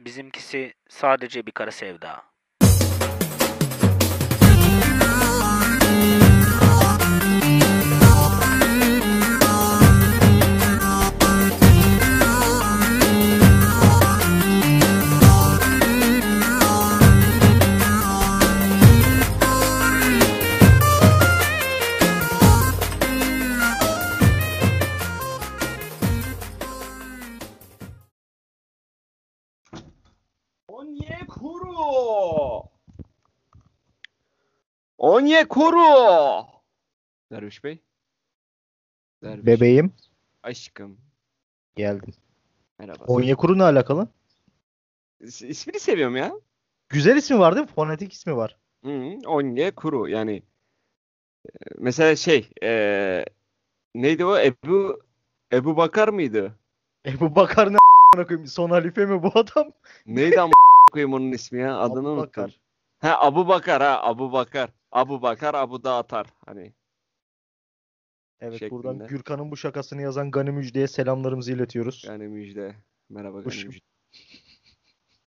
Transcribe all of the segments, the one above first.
Bizimkisi sadece bir kara sevda. Onyekuru. Derviş Bey. Derviş. Bebeğim Aşkım. geldim. Merhaba. Onyekuru ne alakalı? İs- İsmini seviyorum ya. Güzel ismi var değil mi? Fonetik ismi var. Hı, Onyekuru yani. e, Mesela şey e, neydi o? Ebu Ebu Bakar mıydı? Ebu Bakar ne koyayım? Son halife mi bu adam? Neydi ama koyayım onun ismi ya? Adını Abu unuttum. Bakar. Ha Abu Bakar ha Abu Bakar. Abu Bakar Abu da atar. Hani Evet buradan Şeklinde. Gürkan'ın bu şakasını yazan Gani Müjde'ye selamlarımızı iletiyoruz. yani müjde. Merhaba Gani müjde.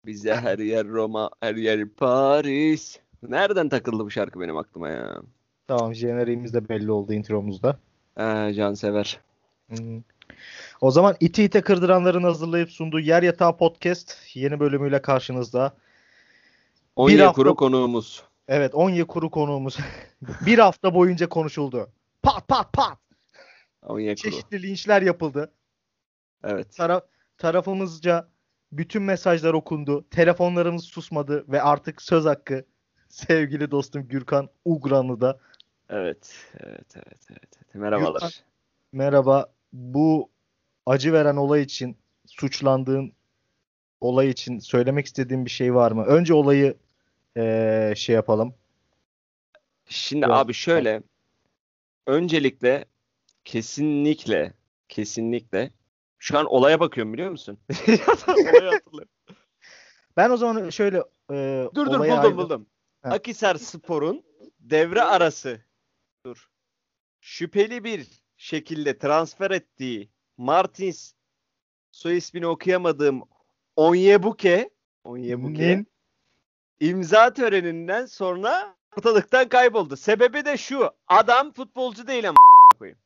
Bize her yer Roma, her yer Paris. Nereden takıldı bu şarkı benim aklıma ya? Tamam jeneriğimiz de belli oldu intromuzda. Ee, Cansever. Hmm. O zaman iti ite kırdıranların hazırlayıp sunduğu Yer Yatağı Podcast yeni bölümüyle karşınızda. Onyekuru hafta- konuğumuz. Evet Onyekuru konuğumuz. bir hafta boyunca konuşuldu. Pat pat pat. Onyekuru. Çeşitli linçler yapıldı. Evet. Taraf, tarafımızca bütün mesajlar okundu. Telefonlarımız susmadı ve artık söz hakkı sevgili dostum Gürkan Ugranlı'da. Evet. Evet. Evet. Evet. evet. Merhabalar. Gürkan. Merhaba. Bu acı veren olay için suçlandığın olay için söylemek istediğin bir şey var mı? Önce olayı eee, şey yapalım. Şimdi Biraz- abi şöyle. Öncelikle kesinlikle kesinlikle şu an olaya bakıyorum biliyor musun? Ben o zaman şöyle eee Dur dur buldum ayrı- buldum. Ha. Akisar Spor'un devre arası dur. Şüpheli bir şekilde transfer ettiği Martins soy ismini okuyamadığım Onyebuke Onyebuke Nin- imza töreninden sonra ortalıktan kayboldu. Sebebi de şu. Adam futbolcu değil ama koyayım.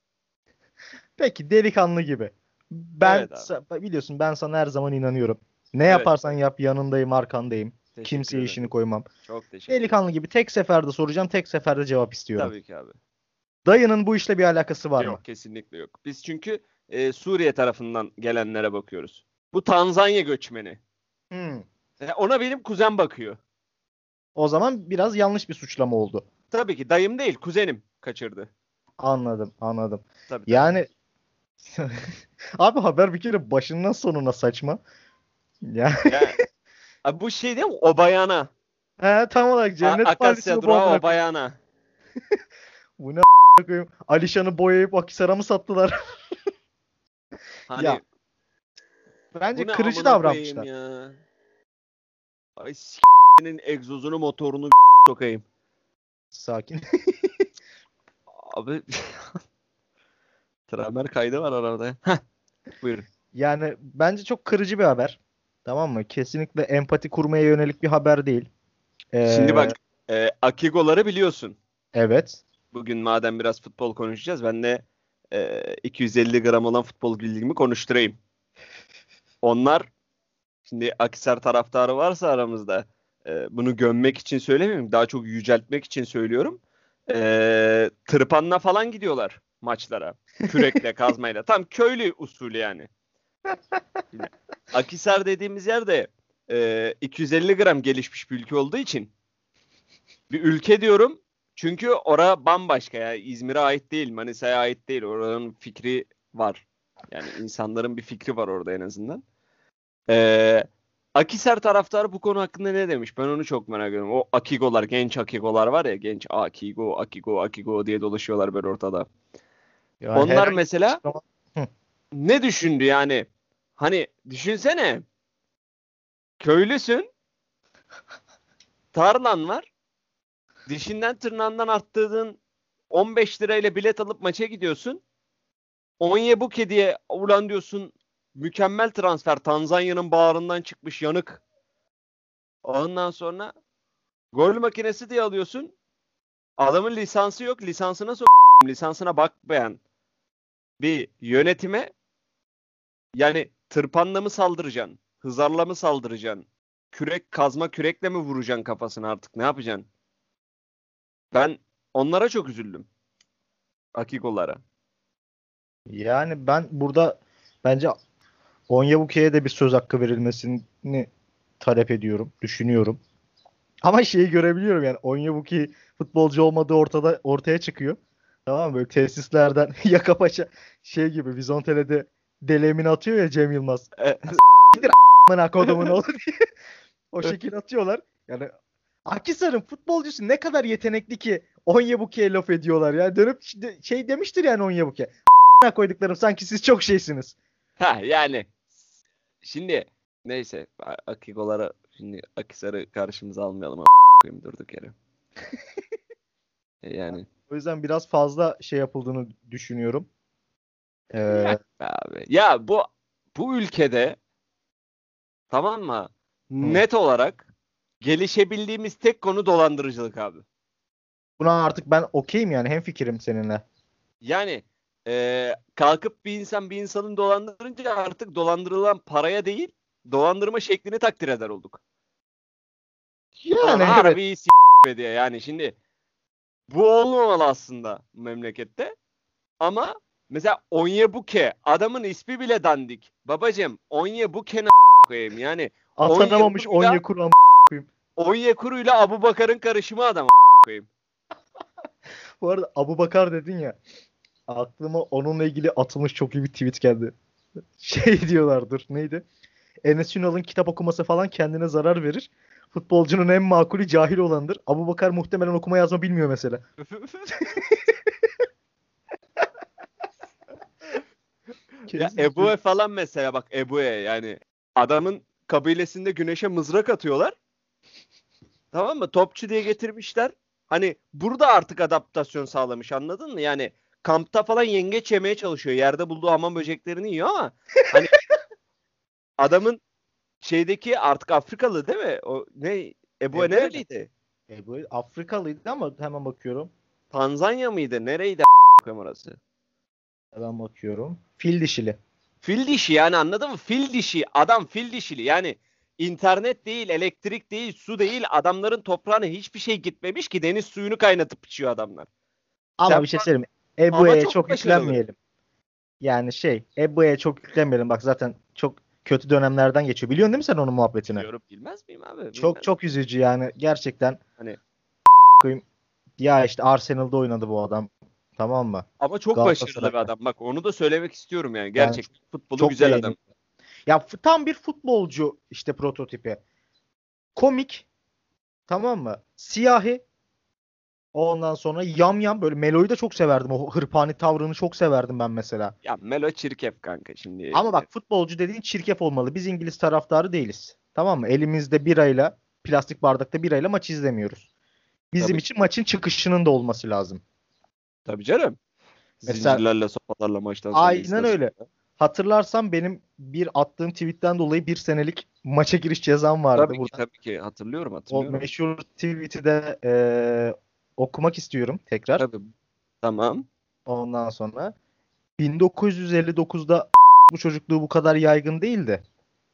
Peki delikanlı gibi. Ben Evet sa- biliyorsun ben sana her zaman inanıyorum. Ne Evet. yaparsan yap yanındayım arkandayım. Teşekkür Kimseye ederim. işini koymam. Çok teşekkür. Delikanlı gibi tek seferde soracağım tek seferde cevap istiyorum. Tabii ki abi. Dayının bu işle bir alakası var yok mı? kesinlikle yok. Biz çünkü e, Suriye tarafından gelenlere bakıyoruz. Bu Tanzanya göçmeni. Hmm. E, ona benim kuzen bakıyor. O zaman biraz yanlış bir suçlama oldu. Tabii ki dayım değil kuzenim kaçırdı. Anladım, anladım. Tabii, tabii. Yani abi haber bir kere başından sonuna saçma. Ya abi bu şey değil mi? Obayana. he, tam olarak Cennet A- Akasya durağı Obayana. Bu ne koyayım? Alişan'ı boyayıp Akisar'a mı sattılar? Hani Ya, Bence kırıcı davranmışlar. Ya. Ay s***nin egzozunu motorunu sokayım. Sakin. Abi Tramer kaydı var arada. Heh. Buyurun. Yani bence çok kırıcı bir haber. Tamam mı? Kesinlikle empati kurmaya yönelik bir haber değil. Şimdi Ee, bak e, Akigo'ları biliyorsun. Evet. Bugün madem biraz futbol konuşacağız ben de e, 250 gram olan futbol bilgimi konuşturayım. Onlar şimdi Akisar taraftarı varsa aramızda e, bunu gömmek için söylemiyorum. Daha çok yüceltmek için söylüyorum. E, tırpanla falan gidiyorlar maçlara. Kürekle, kazmayla. Tam köylü usulü yani. Akisar dediğimiz yerde e, 250 gram gelişmiş bir ülke olduğu için bir ülke diyorum çünkü ora bambaşka ya. İzmir'e ait değil, Manisa'ya ait değil. Oranın fikri var. Yani insanların bir fikri var orada en azından. Ee, Akisar taraftarı bu konu hakkında ne demiş? Ben onu çok merak ediyorum. O Akigolar, genç Akigolar var ya. Genç Akigo, Akigo, Akigo diye dolaşıyorlar böyle ortada. Ya Onlar herhangi- mesela ne düşündü yani? Hani düşünsene. Köylüsün. Tarlan var. Dişinden tırnağından arttırdığın 15 lirayla bilet alıp maça gidiyorsun. Onyebuke diye ulan diyorsun mükemmel transfer. Tanzanya'nın bağrından çıkmış yanık Ondan sonra gol makinesi diye alıyorsun. Adamın lisansı yok. Lisansına sok lisansına bakmayan bir yönetime yani tırpanla mı saldıracaksın? Hızarla mı saldıracaksın? Kürek kazma kürekle mi vuracaksın kafasına artık? Ne yapacaksın? Ben onlara çok üzüldüm. Akikolara. Yani ben burada bence Onyebukye'ye de bir söz hakkı verilmesini talep ediyorum, düşünüyorum. Ama şeyi görebiliyorum yani Onyebukye futbolcu olmadığı ortada ortaya çıkıyor. Tamam mı? Böyle tesislerden yaka paça şey gibi Vizontele'de delemini atıyor ya Cem Yılmaz. E, Amına kodumun oğlu diye. o şekil atıyorlar. Yani Akisar'ın futbolcusu ne kadar yetenekli ki Onyebukye'ye laf ediyorlar ya. Dönüp şey demiştir yani Onyebukye. Amına koyduklarım sanki siz çok şeysiniz. Ha yani şimdi neyse A- Akikolara şimdi Akisar'ı karşımıza almayalım a- koyayım durduk yere. E, yani O yüzden biraz fazla şey yapıldığını düşünüyorum. Ee, Be abi. Ya bu bu ülkede tamam mı? Net olarak gelişebildiğimiz tek konu dolandırıcılık abi. buna artık ben okeyim yani hemfikirim seninle. Yani eee, kalkıp bir insan bir insanın dolandırınca artık dolandırılan paraya değil dolandırma şeklini takdir eder olduk. Yani Ulan evet. harbi s- diye yani şimdi bu olmamalı aslında memlekette. Ama mesela Onyebuke adamın ismi bile dandik. Babacım Onyebuke ne koyayım yani Atanamamış Onyekuru Onyekuru Onyekuru ile Abu Bakar'ın karışımı adam koyayım. Bu arada Abu Bakar dedin ya. Aklıma onunla ilgili atılmış çok iyi bir tweet geldi. Şey diyorlardır. Neydi? Enes Ünal'ın kitap okuması falan kendine zarar verir. Futbolcunun en makulü cahil olandır. Abu Bakar muhtemelen okuma yazma bilmiyor mesela. ya Ebu'ye falan mesela bak Ebu'ye yani adamın kabilesinde güneşe mızrak atıyorlar. Tamam mı? Topçu diye getirmişler. Hani burada artık adaptasyon sağlamış anladın mı? Yani kampta falan yengeç yemeye çalışıyor. Yerde bulduğu hamam böceklerini yiyor ama hani adamın şeydeki artık Afrikalı değil mi? O ne? Ebu'ye nereliydi? E, bu Afrikalıydı ama hemen bakıyorum. Tanzanya mıydı? Nereydi a**ım orası? Hemen bakıyorum. Fil dişili. Fil dişi yani anladın mı? Fil dişi. Adam fil dişili. Yani internet değil, elektrik değil, su değil. Adamların toprağına hiçbir şey gitmemiş ki deniz suyunu kaynatıp içiyor adamlar. Ama Sen bir şey söyleyeyim. Ebu'ya çok çok, yüklenmeyelim. Yani şey, Ebu'ya çok yüklenmeyelim. Bak zaten çok kötü dönemlerden geçiyor. Biliyorsun değil mi sen onun muhabbetini? Diyorum bilmez miyim abi? Bilmez. Çok çok üzücü yani gerçekten. Hani- ya işte Arsenal'da oynadı bu adam. Tamam mı? Ama çok başarılı bir adam. Bak onu da söylemek istiyorum yani. Gerçekten futbolu çok güzel beğendim. adam. Ya f- tam bir futbolcu işte prototipi. Komik. Tamam mı? Siyahi. Ondan sonra yam yam böyle Melo'yu da çok severdim. O hırpani tavrını çok severdim ben mesela. Ya Melo çirkef kanka şimdi. Ama bak futbolcu dediğin çirkef olmalı. Biz İngiliz taraftarı değiliz. Tamam mı? Elimizde birayla, plastik bardakta birayla maç izlemiyoruz. Bizim Tabii. için maçın çıkışının da olması lazım. Tabii canım. Mesela- Zincirlerle sopalarla maçtan sonra Aynen izlersin. öyle. Hatırlarsan benim bir attığım tweetten dolayı bir senelik maça giriş cezam vardı. Tabii ki, tabii ki hatırlıyorum o hatırlıyorum. meşhur tweet'i de eee, okumak istiyorum tekrar. Tabii. Tamam. Ondan sonra 1959'da bu çocukluğu bu kadar yaygın değildi.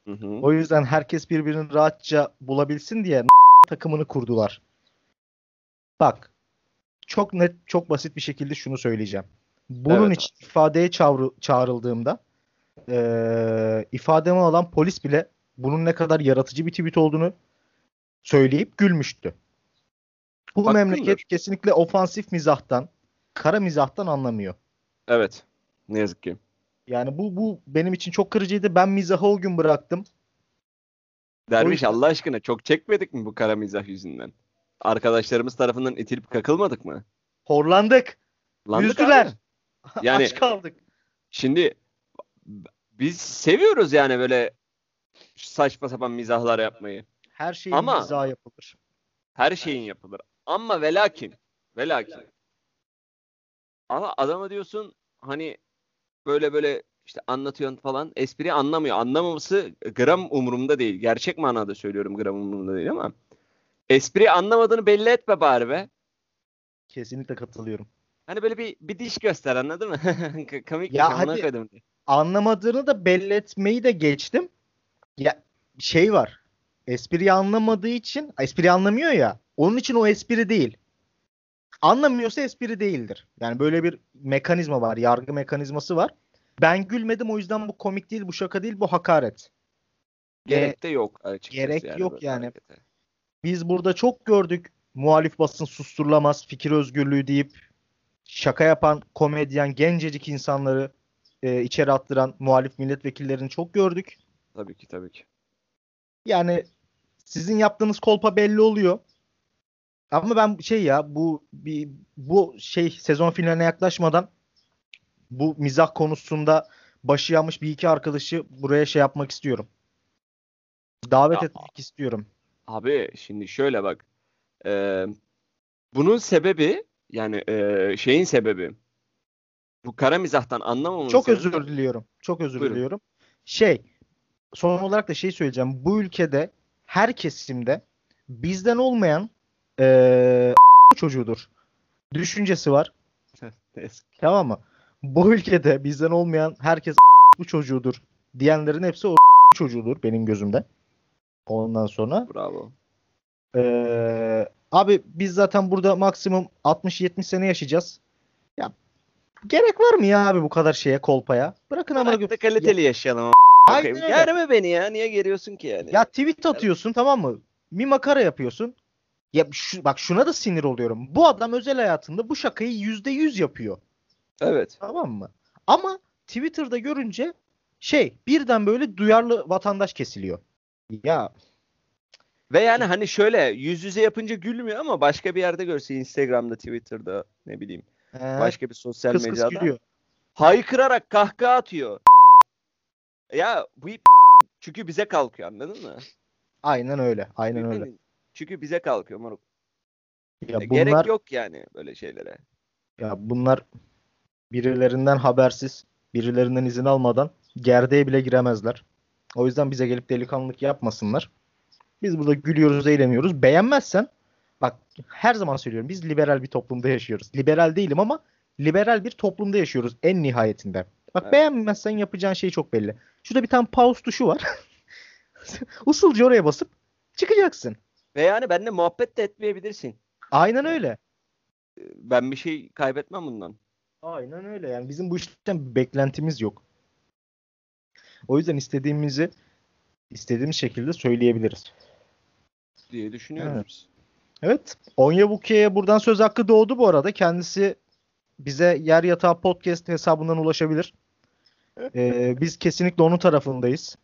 Hı hı. O yüzden herkes birbirini rahatça bulabilsin diye takımını kurdular. Bak çok net çok basit bir şekilde şunu söyleyeceğim. Bunun Evet. için ifadeye çağrı- çağrıldığımda eee ifademi alan polis bile bunun ne kadar yaratıcı bir tweet olduğunu söyleyip gülmüştü. Bu Hakkındır. memleket kesinlikle ofansif mizahtan, kara mizahtan anlamıyor. Evet. Ne yazık ki. Yani bu bu benim için çok kırıcıydı. Ben mizahı o gün bıraktım. Derviş Allah aşkına çok çekmedik mi bu kara mizah yüzünden? Arkadaşlarımız tarafından itilip kakılmadık mı? Horlandık. Landık Üzdüler. abi. Yani- Aç kaldık. Şimdi biz seviyoruz yani böyle saçma sapan mizahlar yapmayı. Her şeyin Ama- mizahı yapılır. Her şeyin yapılır. Ama ve lakin, ve lakin. Ama adama diyorsun hani böyle böyle işte anlatıyorsun falan espri anlamıyor. Anlamaması gram umurumda değil. Gerçek manada söylüyorum gram umurumda değil ama espri anlamadığını belli etme bari be. Kesinlikle katılıyorum. Hani böyle bir bir diş göster anladın mı? Komik Ya şey, hadi- koydum. Anlamadığını da belli etmeyi de geçtim. Ya şey var. Espriyi anlamadığı için, espriyi anlamıyor ya. Onun için o espri değil. Anlamıyorsa espri değildir. Yani böyle bir mekanizma var, yargı mekanizması var. Ben gülmedim o yüzden bu komik değil, bu şaka değil, bu hakaret. Gerek de yok açıkçası. gerek yani yok yani. harekete. Biz burada çok gördük muhalif basın susturulamaz, fikir özgürlüğü deyip şaka yapan komedyen, gencecik insanları e, içeri attıran muhalif milletvekillerini çok gördük. Tabii ki tabii ki. Yani sizin yaptığınız kolpa belli oluyor. Ama ben şey ya bu bir bu şey sezon finaline yaklaşmadan bu mizah konusunda başı yanmış bir iki arkadaşı buraya şey yapmak istiyorum. Davet Ya- etmek istiyorum. Abi şimdi şöyle bak. Ee, bunun sebebi yani ee, şeyin sebebi bu kara mizahtan anlamamanın Çok sebebi- özür diliyorum. Çok özür Buyurun. diliyorum. Şey, son olarak da şey söyleyeceğim. Bu ülkede her kesimde bizden olmayan eee çocuğudur. Düşüncesi var. Tamam mı? Bu ülkede bizden olmayan herkes bu çocuğudur diyenlerin hepsi o çocuğudur benim gözümde. Ondan sonra Bravo. eee, abi biz zaten burada maksimum 60-70 sene yaşayacağız. Ya gerek var mı ya abi bu kadar şeye kolpaya? Bırakın ama Bırak da kaliteli yaşayalım Bakayım. öyle. Germe beni ya. Niye geriyorsun ki yani? Ya tweet atıyorsun tamam mı? Bir makara yapıyorsun. Ya şu, bak şuna da sinir oluyorum. Bu adam özel hayatında bu şakayı yüzde yüz yapıyor. Evet. Tamam mı? Ama Twitter'da görünce şey birden böyle duyarlı vatandaş kesiliyor. Ya Ve yani hani şöyle yüz yüze yapınca gülmüyor ama başka bir yerde görse Instagram'da, Twitter'da ne bileyim e, başka bir sosyal kıs kıs mecrada gülüyor. haykırarak kahkaha atıyor. Ya bu ip- çünkü bize kalkıyor anladın mı? Aynen öyle. Aynen öyle. Çünkü bize kalkıyor moruk. Ya E, Gerek bunlar yok yani böyle şeylere. ya bunlar birilerinden habersiz, birilerinden izin almadan gerdeğe bile giremezler. O yüzden bize gelip delikanlılık yapmasınlar. Biz burada gülüyoruz, eğleniyoruz. Beğenmezsen bak her zaman söylüyorum biz liberal bir toplumda yaşıyoruz. Liberal değilim ama liberal bir toplumda yaşıyoruz en nihayetinde. Bak Evet. beğenmezsen yapacağın şey çok belli. Şurada bir tane pause tuşu var. Usulca oraya basıp çıkacaksın. Ve yani benimle muhabbet de etmeyebilirsin. Aynen öyle. Ben bir şey kaybetmem bundan. Aynen öyle. Yani bizim bu işten bir beklentimiz yok. O yüzden istediğimizi istediğimiz şekilde söyleyebiliriz. diye düşünüyoruz Evet. Evet. Onyabuke'ye buradan söz hakkı doğdu bu arada. Kendisi bize Yer Yatağı Podcast hesabından ulaşabilir. Ee, biz kesinlikle onun tarafındayız.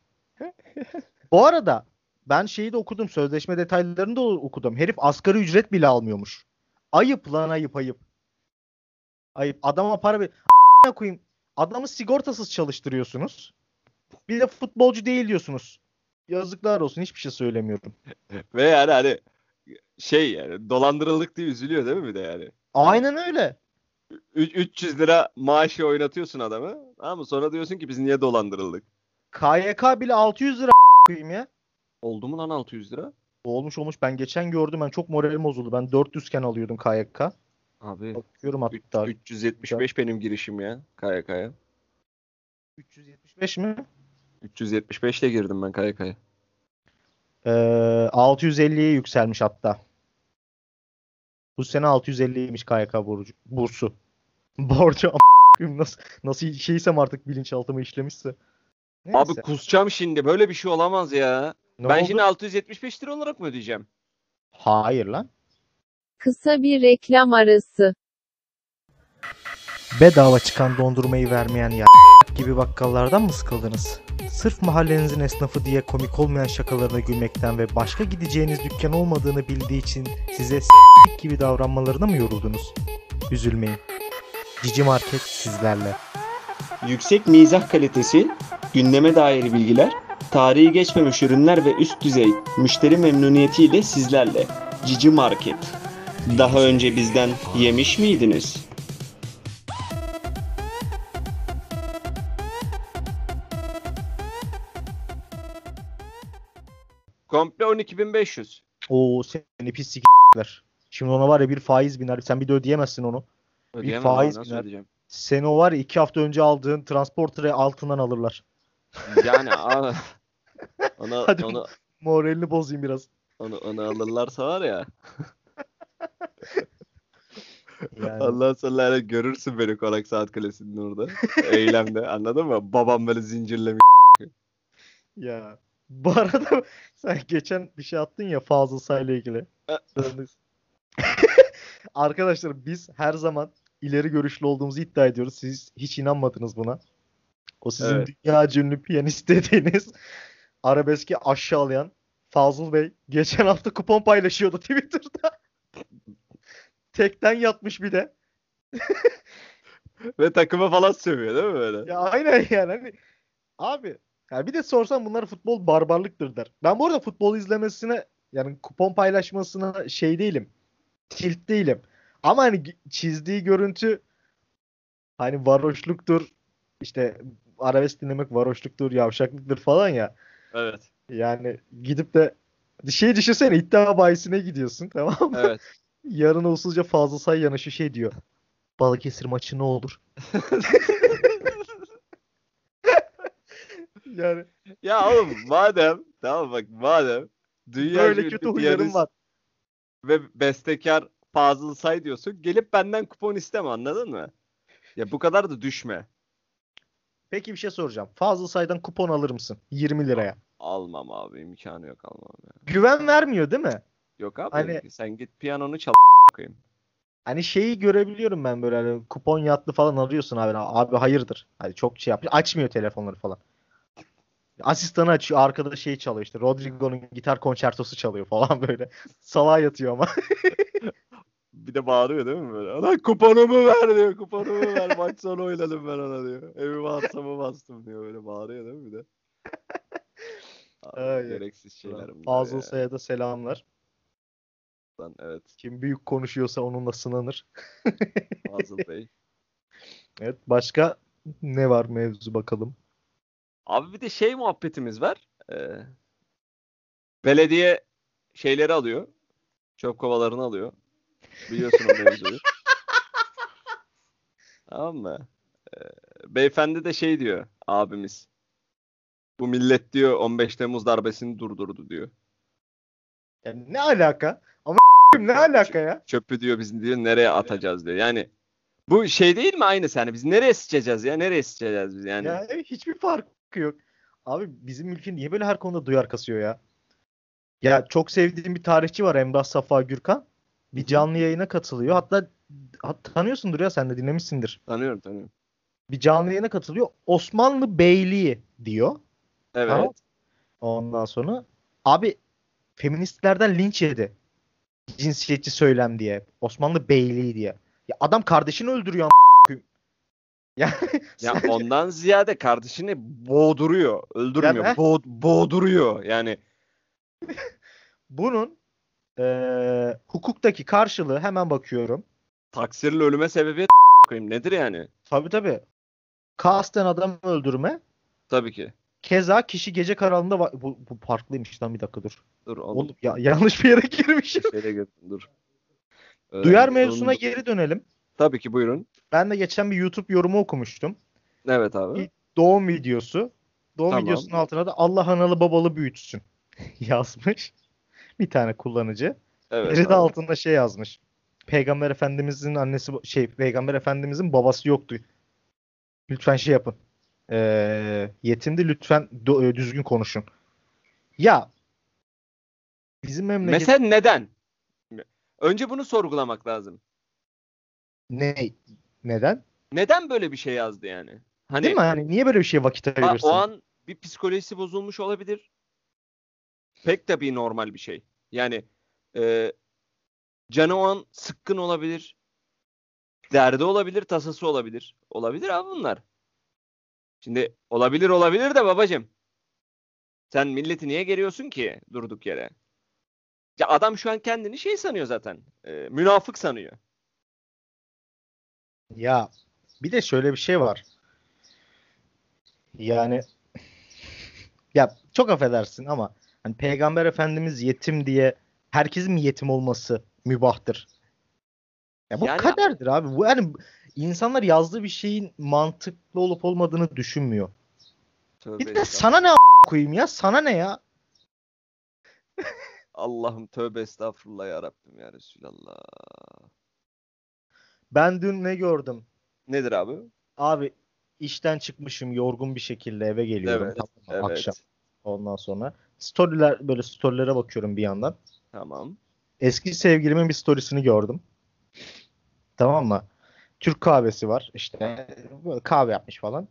Bu arada ben şeyi de okudum. Sözleşme detaylarını da okudum. Herif asgari ücret bile almıyormuş. Ayıp lan ayıp ayıp. Ayıp. Adama para bir koyayım. Adamı sigortasız çalıştırıyorsunuz. Bir de futbolcu değil diyorsunuz. Yazıklar olsun. Hiçbir şey söylemiyorum. Ve yani hani şey yani dolandırıldık diye üzülüyor değil mi bir de yani? Aynen öyle. Ü- 300 lira maaşı oynatıyorsun adamı. Tamam mı? Sonra diyorsun ki biz niye dolandırıldık? KYK bile 600 lira koyayım ya. Oldu mu lan 600 lira? Olmuş olmuş. Ben geçen gördüm. Ben çok moralim bozuldu. Ben 400 iken alıyordum KYK. Abi Bakıyorum hatta. 375 benim girişim ya KYK'ya. 375 mi? 375 ile girdim ben KYK'ya. Ee, 650'ye yükselmiş hatta. Bu sene 650'ymiş KYK borcu, bursu. Borcu a**ayım nasıl nasıl şeysem artık bilinçaltıma işlemişse. Neyse. Abi kusacağım şimdi. Böyle bir şey olamaz ya. Ne ben oldu? şimdi 675 lira olarak mı ödeyeceğim? Hayır lan. Kısa bir reklam arası. Bedava çıkan dondurmayı vermeyen ya gibi bakkallardan mı sıkıldınız? Sırf mahallenizin esnafı diye komik olmayan şakalarına gülmekten ve başka gideceğiniz dükkan olmadığını bildiği için size s**k gibi davranmalarına mı yoruldunuz? Üzülmeyin. Cici Market sizlerle. Yüksek mizah kalitesi, gündeme dair bilgiler, tarihi geçmemiş ürünler ve üst düzey müşteri memnuniyetiyle sizlerle. Cici Market. Daha önce bizden yemiş miydiniz? Komple 12.500. Oo seni pis s**ler. Şimdi ona var ya bir faiz biner. Sen bir de ödeyemezsin onu. Ödeyemem faiz abi, nasıl biner. ödeyeceğim? Seni o var ya iki hafta önce aldığın transporter'ı altından alırlar. Yani onu, Hadi. onu, Moralini bozayım biraz. onu, onu alırlarsa var ya. Yani. Allah sonra görürsün beni Konak Saat Kulesi'nin orada. Eylemde anladın mı? Babam böyle zincirlemiş. Ya. Bu arada sen geçen bir şey attın ya Fazıl Say'la ilgili. Arkadaşlar biz her zaman ileri görüşlü olduğumuzu iddia ediyoruz. Siz hiç inanmadınız buna. O sizin Evet. dünya ünlü piyanist dediğiniz arabeski aşağılayan Fazıl Bey geçen hafta kupon paylaşıyordu Twitter'da. Tekten yatmış bir de. Ve takıma falan sövüyor değil mi böyle? Ya aynen yani. Hani, abi ya bir de sorsan bunlar futbol barbarlıktır der. Ben bu arada futbol izlemesine yani kupon paylaşmasına şey değilim. Tilt değilim. Ama hani çizdiği görüntü hani varoşluktur. işte arabesk dinlemek varoşluktur, yavşaklıktır falan ya. Evet. Yani gidip de şey düşünsene iddia bayisine gidiyorsun tamam mı? Evet. Yarın usulca fazla say yanaşı şey diyor. Balıkesir maçı ne olur? yani Ya oğlum madem tamam bak madem dünya böyle kötü huylarım var. ve bestekar Fazıl Say diyorsun. Gelip benden kupon isteme anladın mı? Ya bu kadar da düşme. Peki bir şey soracağım. Fazıl saydan kupon alır mısın? 20 liraya. Almam abi imkanı yok almam ya. Güven vermiyor değil mi? Yok abi Hani- sen git piyanonu çal koyayım. Hani şeyi görebiliyorum ben böyle hani kupon yatlı falan arıyorsun abi. Abi hayırdır. Hani çok şey yapıyor. Açmıyor telefonları falan. Asistanı açıyor. Arkada şey çalıyor işte. Rodrigo'nun gitar konçertosu çalıyor falan böyle. Salağa yatıyor ama. Bir de bağırıyor değil mi böyle? Lan kuponumu ver diyor. Kuponumu ver. Maç sonu oynadım ben ona diyor. Evime arsamı bastım diyor. Böyle bağırıyor değil mi bir de? Abi, gereksiz şeyler bunlar Fazıl ya. Say'a da selamlar. Lan, Evet. Kim büyük konuşuyorsa onunla sınanır. Fazıl Bey. Evet. Başka ne var mevzu bakalım. Abi bir de şey muhabbetimiz var. Ee, belediye şeyleri alıyor. Çöp kovalarını alıyor. Biliyorsun o mevzuyu. tamam mı? Ee, beyefendi de şey diyor abimiz. Bu millet diyor 15 Temmuz darbesini durdurdu diyor. Yani ne alaka? Ama ne alaka ya? Çöpü diyor biz diyor nereye atacağız diyor. Yani bu şey değil mi aynısı yani biz nereye sıçacağız ya nereye sıçacağız biz yani. Ya hiçbir farkı yok. Abi bizim ülke niye böyle her konuda duyar kasıyor ya? Ya çok sevdiğim bir tarihçi var Emrah Safa Gürkan. Bir canlı yayına katılıyor. Hatta, hatta tanıyorsundur ya sen de dinlemişsindir. Tanıyorum tanıyorum. Bir canlı yayına katılıyor. Osmanlı Beyliği diyor. Evet. Tamam. Ondan sonra abi feministlerden linç yedi. Cinsiyetçi söylem diye. Osmanlı Beyliği diye. Ya adam kardeşini öldürüyor a**ım. Ya, sence- ondan ziyade kardeşini boğduruyor. Öldürmüyor. Yani, boğ- boğduruyor. Yani bunun eee, hukuktaki karşılığı hemen bakıyorum. taksirli ölüme sebebiyet koyayım. Nedir yani? Tabii tabii. Kasten adam öldürme. Tabii ki. Keza kişi gece karanlığında va- bu, bu farklıymış lan bir dakika dur. Dur onu Oğlum ya yanlış bir yere girmişim. şeyle gör- dur. Duyar Öğrenci mevzusuna sorumlu- geri dönelim. Tabii ki buyurun. Ben de geçen bir YouTube yorumu okumuştum. Evet abi. İyi. Doğum videosu. Doğum Tamam. videosunun altına da Allah analı babalı büyütsün yazmış. Bir tane kullanıcı. Evet. Biri de altında şey yazmış. Peygamber Efendimizin annesi şey Peygamber Efendimizin babası yoktu. Lütfen şey yapın. Ee, yetimdi lütfen do- e, düzgün konuşun. Ya bizim memleket Mesela neden? Önce bunu sorgulamak lazım. Ne neden? Neden böyle bir şey yazdı yani? Hani Değil mi? Hani niye böyle bir şeye vakit ayırırsın? o an bir psikolojisi bozulmuş olabilir. Pek tabii normal bir şey. Yani e, canı o an sıkkın olabilir. Derdi olabilir, tasası olabilir. Olabilir abi bunlar. Şimdi olabilir olabilir de babacım. Sen milleti niye geriyorsun ki durduk yere? Ya adam şu an kendini şey sanıyor zaten. e, münafık sanıyor. Ya bir de şöyle bir şey var. Yani ya çok affedersin ama Hani Peygamber Efendimiz yetim diye herkesin yetim olması mübahtır? Ya bu Yani- kaderdir abi. Bu yani insanlar yazdığı bir şeyin mantıklı olup olmadığını düşünmüyor. Tövbe Bir de sana ne koyayım ya? Sana ne ya? Allah'ım tövbe estağfurullah ya Rabbim ya Resulallah. Ben dün ne gördüm? Nedir abi? Abi işten çıkmışım yorgun bir şekilde eve geliyorum Evet, tamam? Evet. akşam ondan sonra. Storyler böyle storylere bakıyorum bir yandan. Tamam. Eski sevgilimin bir storiesini gördüm. Tamam mı? Türk kahvesi var. İşte böyle kahve yapmış falan.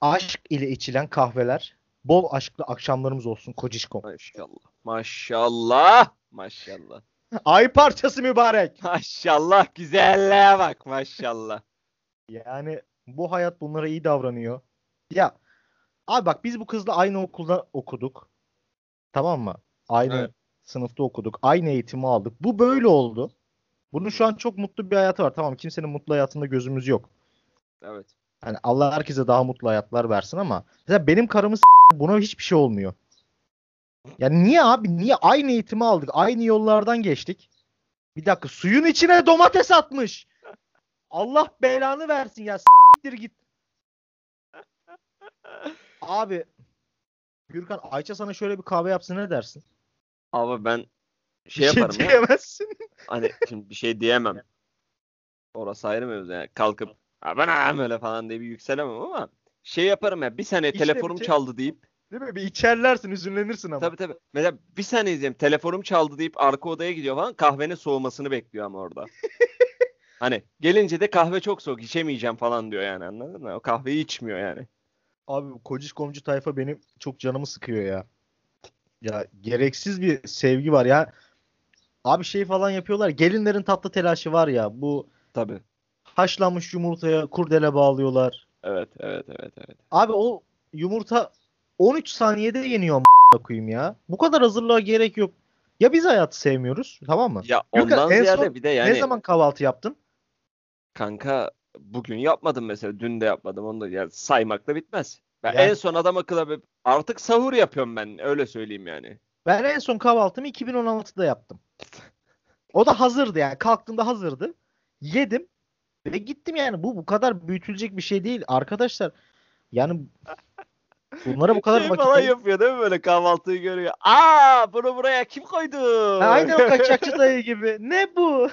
Aşk ile içilen kahveler. Bol aşklı akşamlarımız olsun kocişkom. Maşallah. Maşallah. Maşallah. Ay parçası mübarek. Maşallah güzelliğe bak maşallah. Yani bu hayat bunlara iyi davranıyor. Ya abi bak biz bu kızla aynı okulda okuduk. Tamam mı? Aynı Evet. sınıfta okuduk. Aynı eğitimi aldık. Bu böyle oldu. Bunun şu an çok mutlu bir hayatı var. Tamam kimsenin mutlu hayatında gözümüz yok. Evet. Yani Allah herkese daha mutlu hayatlar versin ama mesela benim karımı buna hiçbir şey olmuyor. Yani niye abi? Niye aynı eğitimi aldık? Aynı yollardan geçtik. Bir dakika suyun içine domates atmış. Allah belanı versin ya. S**tir git. Abi Gürkan Ayça sana şöyle bir kahve yapsa ne dersin? Ama ben şey Bir şey yaparım ya. diyemezsin. Hani şimdi bir şey diyemem. Orası ayrı mevzu yani. Kalkıp "Ha, ben öyle falan diye bir yükselemem ama şey yaparım ya. Bir saniye İşte telefonum şey- çaldı deyip Değil mi? Bir içerlersin, üzünlenirsin ama. tabii tabii. Mesela bir saniye izleyeyim. Telefonum çaldı deyip arka odaya gidiyor falan. Kahvenin soğumasını bekliyor ama orada. Hani gelince de kahve çok soğuk içemeyeceğim falan diyor yani anladın mı? O kahveyi içmiyor yani. Abi kociş komcu tayfa benim çok canımı sıkıyor ya. Ya gereksiz bir sevgi var ya. Abi şey falan yapıyorlar. Gelinlerin tatlı telaşı var ya. Bu Tabii. haşlanmış yumurtaya kurdele bağlıyorlar. Evet evet evet evet. Abi o yumurta 13 saniyede yeniyor a**ına koyayım ya. Bu kadar hazırlığa gerek yok. Ya biz hayatı sevmiyoruz, tamam mı? Ya ondan en ziyade son bir de yani Ne zaman kahvaltı yaptın? kanka bugün yapmadım mesela. Dün de yapmadım. Onu da yani saymakla bitmez. Ben Yani- en son adam akıllı bir- artık sahur yapıyorum ben. Öyle söyleyeyim yani. Ben en son kahvaltımı 2016'da yaptım. O da hazırdı yani. Kalktığımda hazırdı. Yedim ve gittim yani. Bu bu kadar büyütülecek bir şey değil arkadaşlar. Yani bunlara bu kadar şey vakit falan yapıyor değil mi böyle kahvaltıyı görüyor. Aa bunu buraya kim koydu? Ha, Aynen o kaçakçı dayı gibi. Ne bu?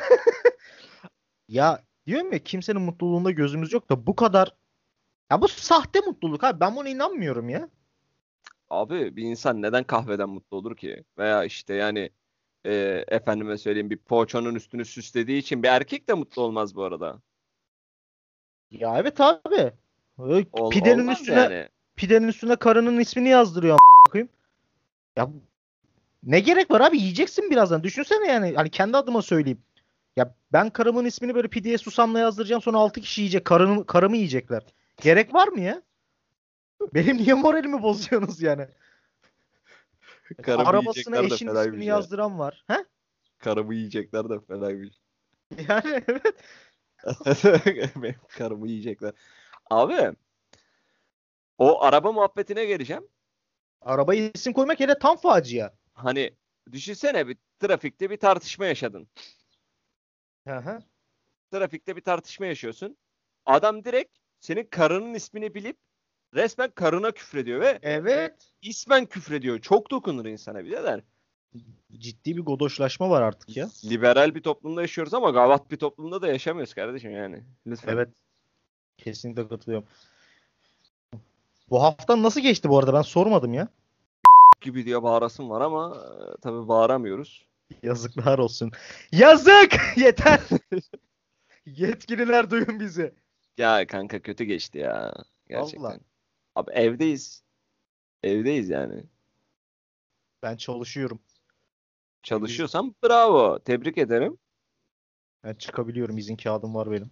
ya diyorum ya kimsenin mutluluğunda gözümüz yok da bu kadar ya bu sahte mutluluk abi. Ben buna inanmıyorum ya. Abi bir insan neden kahveden mutlu olur ki? Veya işte yani e, efendime söyleyeyim bir poğaçanın üstünü süslediği için bir erkek de mutlu olmaz bu arada. Ya evet abi. Ol- pidenin üstüne yani. Pidenin üstüne karının ismini yazdırıyor koyayım. Ya ne gerek var abi yiyeceksin birazdan. Düşünsene yani hani kendi adıma söyleyeyim. Ya ben karımın ismini böyle pideye susamla yazdıracağım sonra 6 kişi yiyecek. Karını, karımı yiyecekler. Gerek var mı ya? Benim niye moralimi bozuyorsunuz yani? Karımı Arabasına eşin ismini ya. yazdıran var. He? Karımı yiyecekler de fenaymış. Yani evet. Benim karımı yiyecekler. Abi o araba muhabbetine geleceğim. Arabaya isim koymak hele tam facia. Hani düşünsene bir trafikte bir tartışma yaşadın. Hı hı. Trafikte bir tartışma yaşıyorsun. Adam direkt senin karının ismini bilip resmen karına küfrediyor ve Evet. ismen küfrediyor. Çok dokunur insana birader. Ciddi bir godoşlaşma var artık ya. Liberal bir toplumda yaşıyoruz ama gavat bir toplumda da yaşamıyoruz kardeşim yani. Lütfen. Evet. Kesinlikle katılıyorum. Bu haftan nasıl geçti bu arada? Ben sormadım ya. gibi diye bağırasım var ama e, tabii bağıramıyoruz. Yazıklar olsun. Yazık! Yeter. Yetkililer duyun bizi. Ya kanka kötü geçti ya. Gerçekten. Vallahi. Abi evdeyiz. Evdeyiz yani. Ben çalışıyorum. Çalışıyorsam bravo. Tebrik ederim. Ben çıkabiliyorum. İzin kağıdım var benim.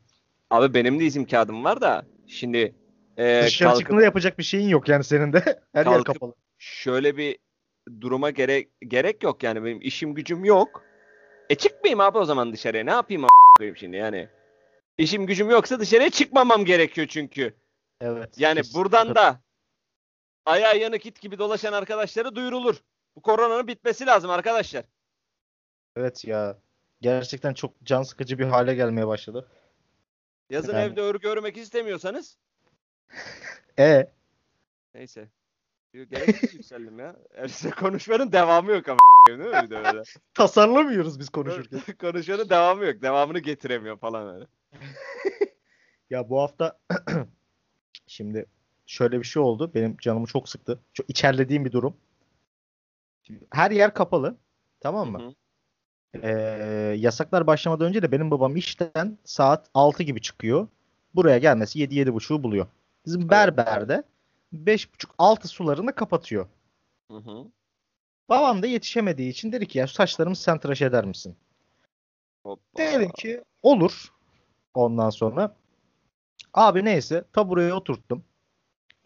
Abi benim de izin kağıdım var da şimdi e, Dışarı kalkıp çıktığında yapacak bir şeyin yok yani senin de. Her yer kapalı. şöyle bir duruma gerek gerek yok yani benim işim gücüm yok. E çıkmayayım abi o zaman dışarıya. Ne yapayım koyayım şimdi yani. İşim gücüm yoksa dışarıya çıkmamam gerekiyor çünkü. Evet. Yani kesinlikle buradan da ayağı yanık it gibi dolaşan arkadaşlara duyurulur. Bu koronanın bitmesi lazım arkadaşlar. Evet ya. Gerçekten çok can sıkıcı bir hale gelmeye başladı. Yazın Yani- evde örgü örmek istemiyorsanız E neyse. Gereksiz yükseldim ya. Size konuşmanın devamı yok ama değil mi bir de böyle. tasarlamıyoruz biz konuşurken. Konuşmanın devamı yok. Devamını getiremiyor falan öyle. Ya bu hafta şimdi şöyle bir şey oldu. Benim canımı çok sıktı. Çok içerlediğim bir durum. Şimdi her yer kapalı. Tamam mı? Hı hı. Ee, yasaklar başlamadan önce de benim babam işten saat 6 gibi çıkıyor. Buraya gelmesi 7-7.30'u buluyor. Bizim berberde 5.30-6 sularını kapatıyor. Hı hı. Babam da yetişemediği için dedi ki ya saçlarımı sen tıraş eder misin? Hoppa. Dedim ki olur. Ondan sonra abi neyse tabureye oturttum.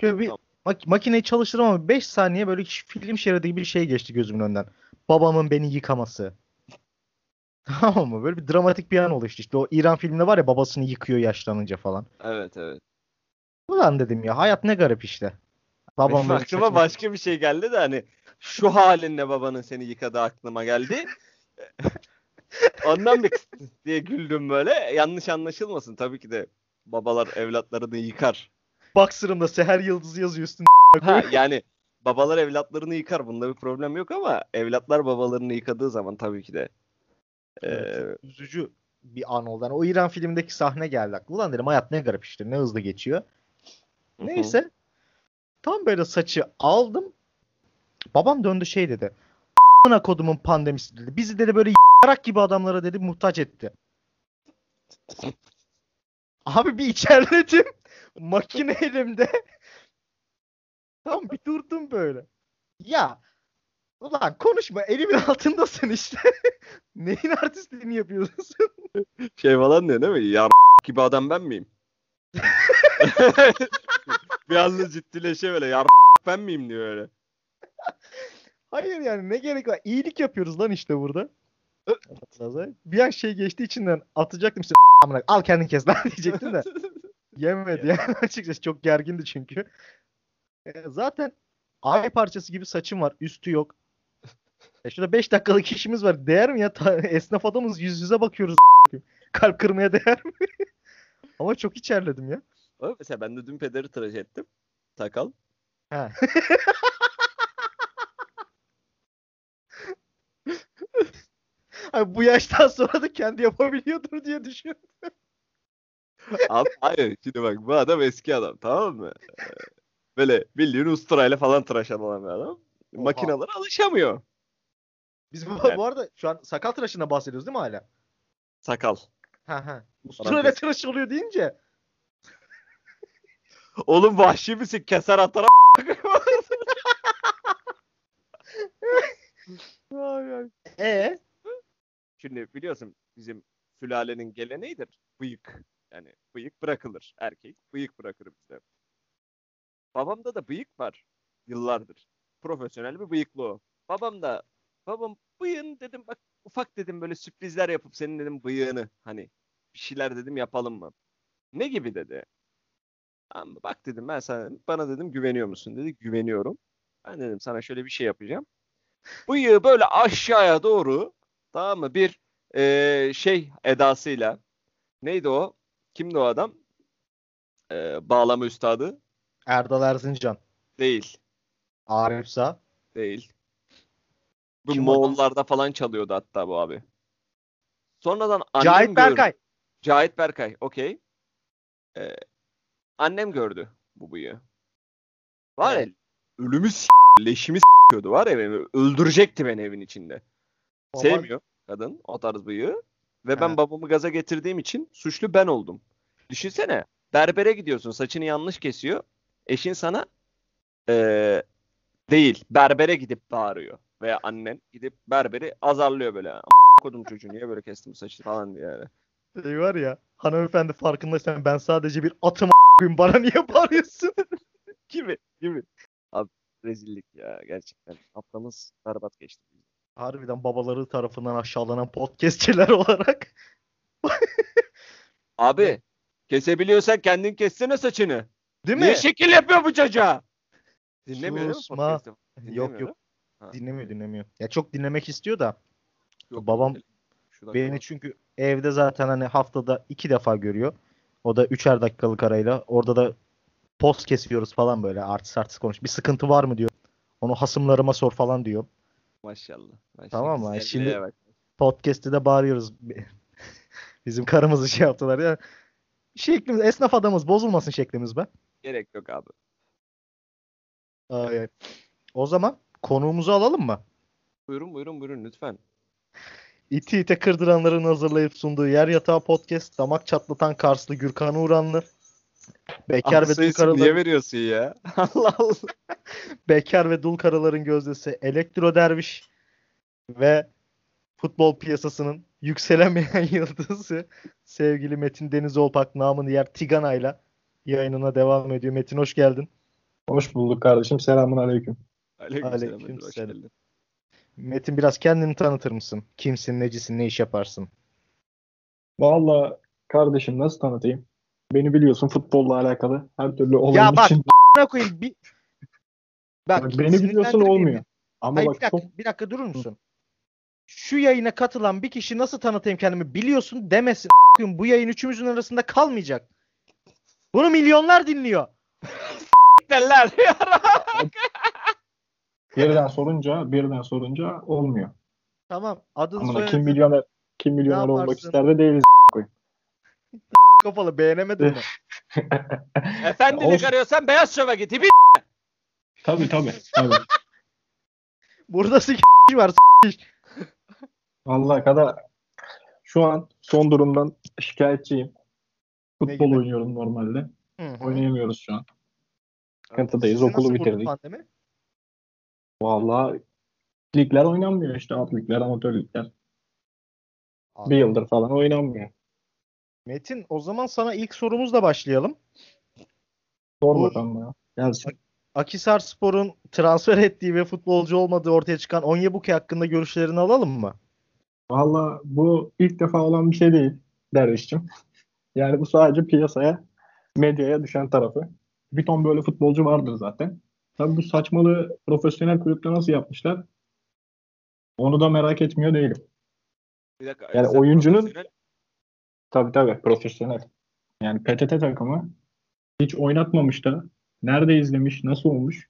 Şöyle bir mak- makineyi çalıştırdım ama 5 saniye böyle film şeridi gibi bir şey geçti gözümün önünden. Babamın beni yıkaması. Tamam mı? Böyle bir dramatik bir an oluştu. İşte o İran filminde var ya babasını yıkıyor yaşlanınca falan. Evet evet. Ulan dedim ya hayat ne garip işte. Babam Benim aklıma saçma- başka bir şey geldi de hani şu halinle babanın seni yıkadığı aklıma geldi. Ondan bir diye güldüm böyle. Yanlış anlaşılmasın tabii ki de babalar evlatlarını yıkar. Boxer'ımda Seher Yıldızı yazıyor üstünde. Ha yani babalar evlatlarını yıkar. Bunda bir problem yok ama evlatlar babalarını yıkadığı zaman tabii ki de eee, Evet, üzücü bir an oldu. Yani o İran filmindeki sahne geldi aklıma. Ulan dedim hayat ne garip işte ne hızlı geçiyor. Neyse. Tam böyle saçı aldım. Babam döndü şey dedi. Ana kodumun pandemisi dedi. Bizi dedi böyle yarak gibi adamlara dedi muhtaç etti. Abi bir içerledim. Makine elimde. Tam bir durdum böyle. Ya ulan konuşma elimin altındasın işte. Neyin artistliğini yapıyorsun? şey falan diyor değil mi? Ya gibi adam ben miyim? Bir anda ciddileşe böyle ya ben miyim diyor öyle. Hayır yani ne gerek var? İyilik yapıyoruz lan işte burada. Bir an şey geçti içinden atacaktım işte amına al kendin kes lan diyecektim de. Yemedi yani açıkçası çok gergindi çünkü. E, zaten ay parçası gibi saçım var üstü yok. E şurada 5 dakikalık işimiz var. Değer mi ya? Ta- esnaf adamız yüz yüze bakıyoruz. Kalp kırmaya değer mi? Ama çok içerledim ya. O mesela ben de dün pederi tıraş ettim. Sakal. Ha. Ay, bu yaştan sonra da kendi yapabiliyordur diye düşünüyorum. Abi, hayır şimdi bak bu adam eski adam tamam mı? Ee, Böyle bildiğin usturayla falan tıraş olan bir adam. Makinalara alışamıyor. Biz bu, Yani. bu arada şu an sakal tıraşından bahsediyoruz değil mi hala? Sakal. Ha ha. Usturayla tıraş oluyor deyince. Oğlum vahşi misin? Keser atar. E Şimdi biliyorsun bizim sülalenin geleneğidir. Bıyık. Yani bıyık bırakılır. Erkek bıyık bırakır bizde. Babamda da bıyık var. Yıllardır. Profesyonel bir bıyıklı o. Babam da babam bıyığın dedim bak ufak dedim böyle sürprizler yapıp senin dedim bıyığını hani bir şeyler dedim yapalım mı? Ne gibi dedi. Tamam? Bak dedim ben sana bana dedim güveniyor musun dedi. Güveniyorum. Ben dedim sana şöyle bir şey yapacağım. Bıyığı böyle aşağıya doğru tamam mı? Bir eee, şey edasıyla neydi o? Kimdi o adam? Eee, bağlama üstadı? Erdal Erzincan. Değil. Arif Sağ. Değil. Bu Kim o adam? Moğollarda falan çalıyordu hatta bu abi. Sonradan annem Cahit gördü. Berkay. Cahit Berkay. Okey. Ee, annem gördü bu bıyığı. Var ya ölümü s- leşimi s**yordu var ya beni. Öldürecekti beni evin içinde. Baba- Sevmiyor kadın o tarz bıyığı. Ve ben He. babamı gaza getirdiğim için suçlu ben oldum. Düşünsene berbere gidiyorsun saçını yanlış kesiyor. Eşin sana eee, değil berbere gidip bağırıyor. Veya annen gidip berberi azarlıyor böyle. "A** Kodum çocuğu niye böyle kestim saçını falan diye yani. Şey var ya hanımefendi farkındaysan ben sadece bir atım a**ayım, bana niye bağırıyorsun? Gibi gibi. Abi rezillik ya gerçekten. Haftamız berbat geçti. Harbiden babaları tarafından aşağılanan podcastçiler olarak. Abi kesebiliyorsan kendin kessene saçını. Değil Niye mi? şekil yapıyor bu çocuğa? Dinlemiyor Susma. Yok yok. Ha. Dinlemiyor dinlemiyor. Ya çok dinlemek istiyor da Yok, babam beni çünkü evde zaten hani haftada iki defa görüyor. O da üçer dakikalık arayla. Orada da post kesiyoruz falan böyle artist artist konuş. Bir sıkıntı var mı diyor. Onu hasımlarıma sor falan diyor. Maşallah. maşallah. Tamam mı? Şimdi- bak. Podcast'te de bağırıyoruz. Bizim karımızı şey yaptılar ya. Şeklimiz esnaf adamız bozulmasın şeklimiz be. Gerek yok abi. Ay, ay. O zaman konuğumuzu alalım mı? Buyurun buyurun buyurun lütfen. İti ite kırdıranların hazırlayıp sunduğu Yer Yatağı Podcast, damak çatlatan Karslı Gürkan Uğranlı, bekar Abi ve dul isim niye karıların, veriyorsun ya? Allah Allah. bekar ve dul karıların gözdesi Elektro Derviş ve futbol piyasasının yükselemeyen yıldızı sevgili Metin Denizolpak namını yer Tigana'yla yayınına devam ediyor. Metin hoş geldin. Hoş bulduk kardeşim. Selamun aleyküm. Aleykümselam. Aleyküm Hoş selam. Metin biraz kendini tanıtır mısın? Kimsin, necisin, ne iş yaparsın? Valla kardeşim nasıl tanıtayım? Beni biliyorsun futbolla alakalı her türlü olayın Ya bak, için. Ne koyayım bir Bak, Bak, beni biliyorsun olmuyor. Ama Hayır, bak bir dakika, çok bir dakika durur musun? Şu yayına katılan bir kişi nasıl tanıtayım kendimi biliyorsun demesin. A**ayım, Bu yayın üçümüzün arasında kalmayacak. Bunu milyonlar dinliyor. Derler. birden sorunca birden sorunca olmuyor. Tamam. Adın Ama kim milyoner kim milyoner olmak ister de değiliz. kapalı beğenemedin mi? Efendilik Olsun. arıyorsan beyaz şova git. İbi. tabii tabii. tabii. Burada s*** var. Vallahi kadar şu an son durumdan şikayetçiyim. Futbol gibi? oynuyorum normalde. Hı hı. Oynayamıyoruz şu an. Sıkıntıdayız. Okulu bitirdik. pandemi? Vallahi ligler oynanmıyor işte. Alt ligler, amatör ligler. Bir yıldır falan oynanmıyor. Metin o zaman sana ilk sorumuzla başlayalım. Sor bakalım ya. Gelsin. Akisar Spor'un transfer ettiği ve futbolcu olmadığı ortaya çıkan Onyebuk'i hakkında görüşlerini alalım mı? Valla bu ilk defa olan bir şey değil Derviş'cim. Yani bu sadece piyasaya, medyaya düşen tarafı. Bir ton böyle futbolcu vardır zaten. Tabii bu saçmalığı profesyonel kulüpte nasıl yapmışlar? Onu da merak etmiyor değilim. Bir dakika. Yani oyuncunun- Tabii tabii profesyonel. Yani PTT takımı hiç oynatmamış da nerede izlemiş, nasıl olmuş?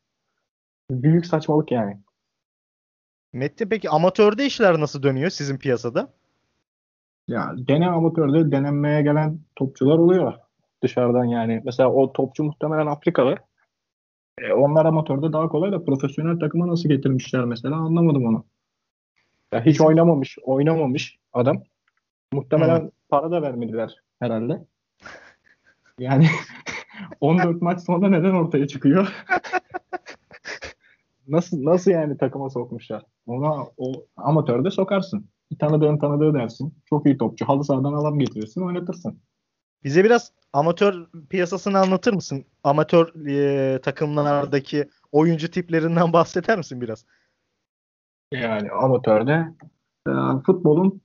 Büyük saçmalık yani. Metin peki amatörde işler nasıl dönüyor sizin piyasada? Ya gene amatörde denenmeye gelen topçular oluyor dışarıdan yani. Mesela o topçu muhtemelen Afrikalı. E, onlar amatörde daha kolay da profesyonel takıma nasıl getirmişler mesela anlamadım onu. Ya hiç oynamamış, oynamamış adam. Muhtemelen para da vermediler herhalde. Yani 14 maç sonra neden ortaya çıkıyor? nasıl nasıl yani takıma sokmuşlar? Ona o amatörde sokarsın. Bir tanıdığın tanıdığı dersin. Çok iyi topçu. Halı sahadan adam getirirsin, oynatırsın. Bize biraz amatör piyasasını anlatır mısın? Amatör e, takımlardaki oyuncu tiplerinden bahseder misin biraz? Yani amatörde e, futbolun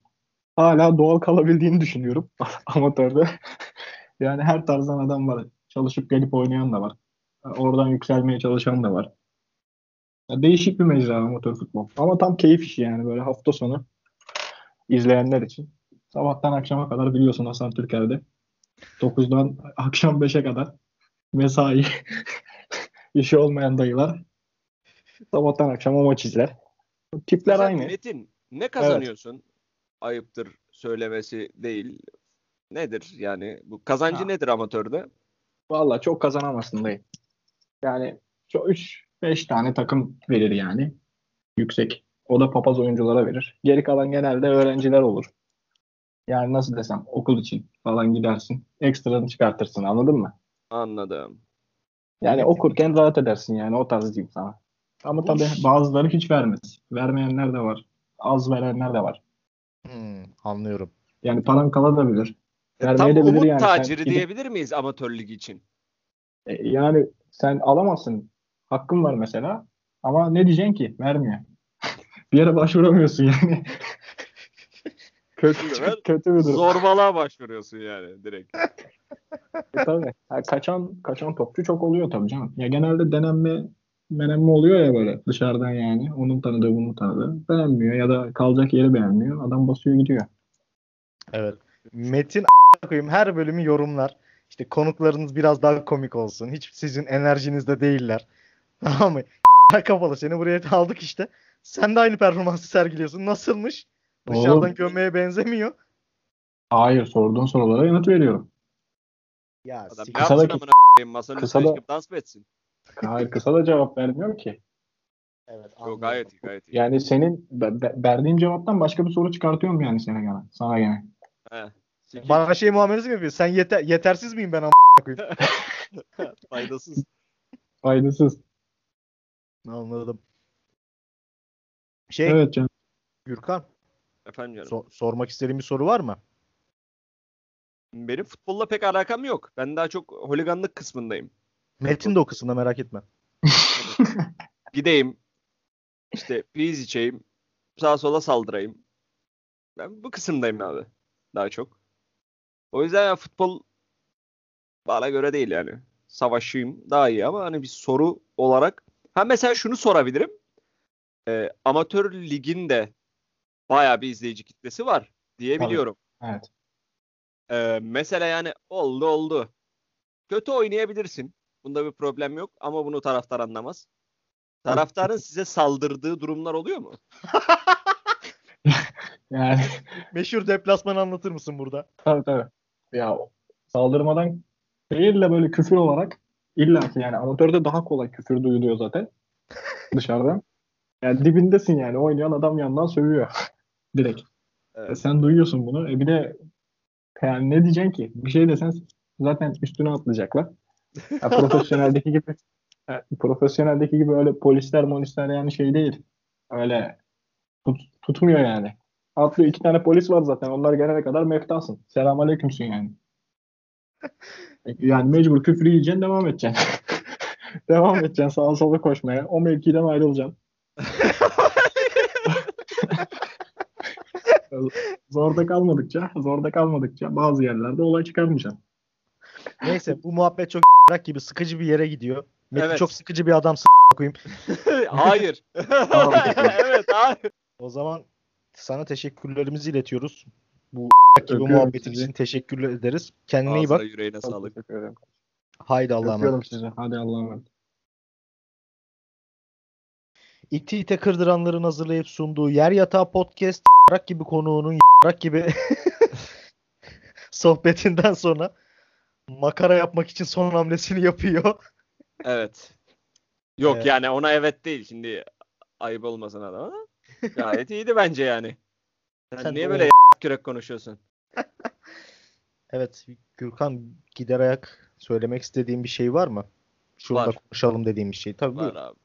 hala doğal kalabildiğini düşünüyorum. Amatörde. Yani her tarzdan adam var. Çalışıp gelip oynayan da var. Oradan yükselmeye çalışan da var. Değişik bir mecra amatör futbol. Ama tam keyif işi yani böyle hafta sonu izleyenler için. Sabahtan akşama kadar biliyorsun Hasan Türker'de. 9'dan akşam 5'e kadar mesai işi olmayan dayılar sabahtan akşama maç izler. Tipler Sen aynı. Metin ne kazanıyorsun? Ayıptır söylemesi değil. Nedir yani? Bu kazancı Ha. nedir amatörde? Vallahi çok kazanamazsın dayı. Yani şu 3-5 tane takım verir yani. Yüksek. O da papaz oyunculara verir. Geri kalan genelde öğrenciler olur. Yani nasıl desem okul için falan gidersin. Ekstranı çıkartırsın anladın mı? Anladım. Yani okurken rahat edersin yani o tarz diyeyim sana. Ama tabii bazıları hiç vermez. Vermeyenler de var. Az verenler de var. Hmm, anlıyorum. Yani paran kalabilir. E, Vermeye tam umut yani. Sen taciri gidip- diyebilir miyiz amatör lig için? E, Yani sen alamazsın. Hakkın var mesela. Ama ne diyeceksin ki? Vermiyor. bir yere başvuramıyorsun yani. Kötü, kötü bir durum. Zorbalığa başvuruyorsun yani direkt. E, tabii. Ha, kaçan kaçan topçu çok oluyor tabii canım. Ya genelde denenme menemme oluyor ya böyle dışarıdan yani. Onun tanıdığı bunun tanıdığı. Beğenmiyor ya da kalacak yeri beğenmiyor. Adam basıyor gidiyor. Evet. Metin koyayım her bölümü yorumlar. İşte konuklarınız biraz daha komik olsun. Hiç sizin enerjinizde değiller. Tamam mı? kapalı. Seni buraya aldık işte. Sen de aynı performansı sergiliyorsun. Nasılmış? Dışarıdan Oğlum. gömmeye benzemiyor. Hayır sorduğun sorulara yanıt veriyorum. Ya Adam ne Kısa yapsın da- amına koyayım masanın kısa üstüne da- çıkıp dans mı etsin? Hayır kısa da cevap vermiyorum ki. Evet, Yok gayet iyi gayet iyi. Yani senin be- be- verdiğin cevaptan başka bir soru çıkartıyorum yani sana gene. Sana gene. He. Sikik, Bana şey muamelesi mi yapıyor? Sen yeter yetersiz miyim ben koyayım? faydasız. Faydasız. Anladım. Şey Evet canım. Gürkan Efendim canım. so- sormak istediğin bir soru var mı? Benim futbolla pek alakam yok. Ben daha çok holiganlık kısmındayım. Metin de o kısımda merak etme. Gideyim. işte piyiz içeyim. Sağa sola saldırayım. Ben bu kısımdayım abi. Daha çok. O yüzden ya futbol bana göre değil yani. Savaşayım daha iyi ama hani bir soru olarak. Ha mesela şunu sorabilirim. Ee, amatör ligin de bayağı bir izleyici kitlesi var diyebiliyorum. Evet. Ee, mesela yani oldu oldu. Kötü oynayabilirsin. Bunda bir problem yok ama bunu taraftar anlamaz. Taraftarın size saldırdığı durumlar oluyor mu? Yani Meşhur deplasmanı anlatır mısın burada? tabii tabii. Ya saldırmadan değil de böyle küfür olarak illa ki yani amatörde daha kolay küfür duyuluyor zaten dışarıdan. Yani dibindesin yani oynayan adam yandan sövüyor direkt. Evet. E sen duyuyorsun bunu. E bir de yani ne diyeceksin ki? Bir şey desen zaten üstüne atlayacaklar. Ya profesyoneldeki gibi ya profesyoneldeki gibi öyle polisler monisler yani şey değil. Öyle tut- tutmuyor yani. Atlıyor iki tane polis var zaten. Onlar gelene kadar meftasın. Selamünaleykümsün yani. Yani mecbur küfür yiyeceksin devam edeceksin. devam edeceksin sağa sola koşmaya. O mevkiden ayrılacaksın. Zorda kalmadıkça, zorda kalmadıkça bazı yerlerde olay çıkarmayacaksın. Neyse bu muhabbet çok gibi sıkıcı bir yere gidiyor. Metin Evet. çok sıkıcı bir adam koyayım. hayır. evet hayır. O zaman sana teşekkürlerimizi iletiyoruz. Bu gibi muhabbetin için teşekkür ederiz. Kendine iyi Ağzına bak. yüreğine sağlık. Teşekkür ederim. Haydi Allah'a emanet. Hadi Allah'a emanet. İti ite kırdıranların hazırlayıp sunduğu Yer Yatağı Podcast rak gibi konuğunun rak gibi sohbetinden sonra makara yapmak için son hamlesini yapıyor. Evet. Yok Evet. yani ona evet değil. Şimdi ayıp olmasın adama da. Gayet iyiydi bence yani. Sen, Sen niye o- böyle kürek konuşuyorsun? Evet Gürkan gider ayak söylemek istediğin bir şey var mı? Şurada Var. konuşalım dediğim bir şey. Tabii Var buyur. abi.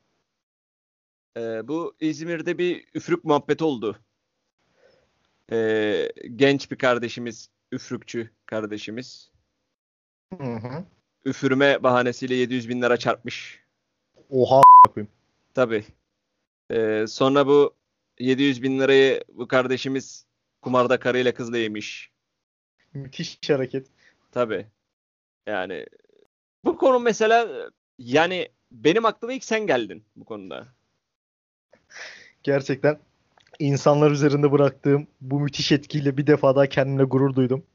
Ee, bu İzmir'de bir üfrük muhabbeti oldu. Ee, genç bir kardeşimiz, üfrükçü kardeşimiz. Hı hı. Üfürme bahanesiyle 700 bin lira çarpmış. Oha koyayım. Tabii. Ee, sonra bu 700 bin lirayı bu kardeşimiz kumarda karıyla kızla yemiş. Müthiş hareket. Tabii. Yani bu konu mesela yani benim aklıma ilk sen geldin bu konuda. Gerçekten insanlar üzerinde bıraktığım bu müthiş etkiyle bir defa daha kendimle gurur duydum.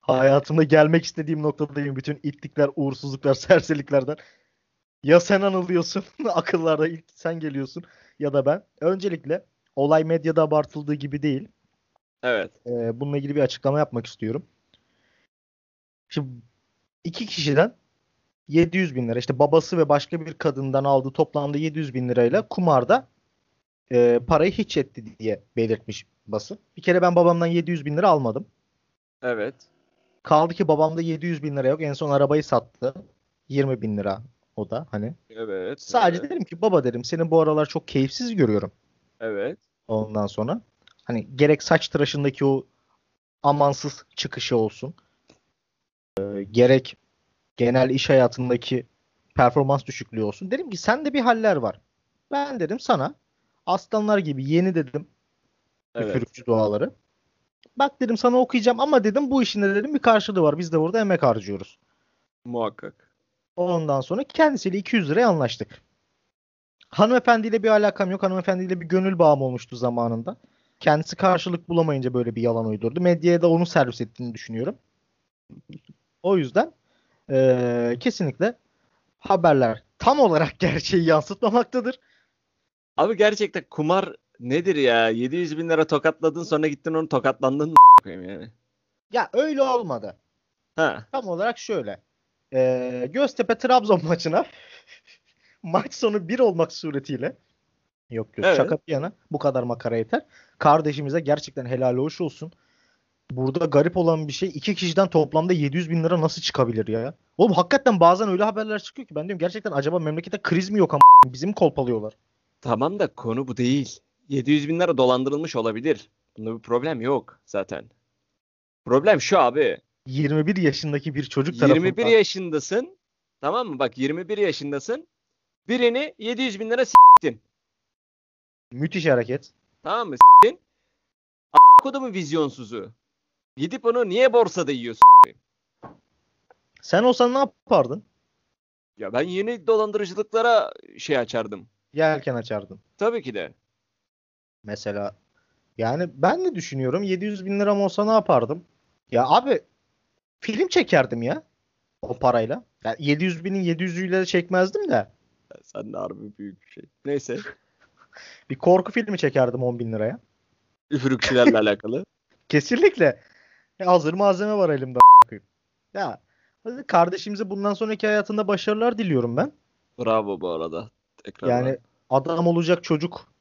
Hayatımda gelmek istediğim noktadayım. Bütün itlikler, uğursuzluklar, serseriliklerden. Ya sen anılıyorsun, akıllarda ilk sen geliyorsun ya da ben. Öncelikle olay medyada abartıldığı gibi değil. Evet. Ee, bununla ilgili bir açıklama yapmak istiyorum. Şimdi iki kişiden 700 bin lira işte babası ve başka bir kadından aldığı toplamda 700 bin lirayla kumarda e, parayı hiç etti diye belirtmiş basın. Bir kere ben babamdan 700 bin lira almadım. Evet. Kaldı ki babamda 700 bin lira yok. En son arabayı sattı. 20 bin lira o da hani. Evet. Sadece evet, dedim ki baba dedim senin bu aralar çok keyifsiz görüyorum. Evet. Ondan sonra hani gerek saç tıraşındaki o amansız çıkışı olsun. e, gerek genel iş hayatındaki performans düşüklüğü olsun. Dedim ki sende bir haller var. Ben dedim sana aslanlar gibi yeni dedim Evet. üfürükçü duaları. Bak dedim sana okuyacağım ama dedim bu işin de dedim bir karşılığı var. Biz de burada emek harcıyoruz. Muhakkak. Ondan sonra kendisiyle 200 liraya anlaştık. Hanımefendiyle bir alakam yok. Hanımefendiyle bir gönül bağım olmuştu zamanında. Kendisi karşılık bulamayınca böyle bir yalan uydurdu. Medyaya da onu servis ettiğini düşünüyorum. O yüzden eee, kesinlikle haberler tam olarak gerçeği yansıtmamaktadır. Abi gerçekten kumar nedir ya? 700 bin lira tokatladın sonra gittin onu tokatlandın yani. Ya öyle olmadı. Ha. Tam olarak şöyle. Eee Göztepe Trabzon maçına maç sonu 1 olmak suretiyle yok yok Evet. şaka bir yana bu kadar makara yeter. Kardeşimize gerçekten helal hoş olsun. Burada garip olan bir şey iki kişiden toplamda 700 bin lira nasıl çıkabilir ya? Oğlum hakikaten bazen öyle haberler çıkıyor ki ben diyorum gerçekten acaba memlekette kriz mi yok ama bizim kolpalıyorlar. Tamam da konu bu değil. 700 bin lira dolandırılmış olabilir. Bunda bir problem yok zaten. Problem şu abi. 21 yaşındaki bir çocuk 21 tarafından yaşındasın. Tamam mı? Bak 21 yaşındasın. Birini 700 bin lira s**tin. müthiş hareket. Tamam mı? S**tin. A** kodumu vizyonsuzu. Gidip onu niye borsada yiyorsun? Sen olsan ne yapardın? Ya ben yeni dolandırıcılıklara şey açardım. Yelken açardın. Tabii ki de. Mesela yani ben de düşünüyorum 700 bin liram olsa ne yapardım? Ya abi film çekerdim ya o parayla. Yani 700 binin 700'üyle çekmezdim de Sen de harbi büyük bir şey. Neyse. bir korku filmi çekerdim 10 bin liraya. Üfürükçülerle alakalı. Kesinlikle. Ya hazır malzeme var elimde. Ya kardeşimize bundan sonraki hayatında başarılar diliyorum ben. Bravo bu arada. Tekrar. Yani adam olacak çocuk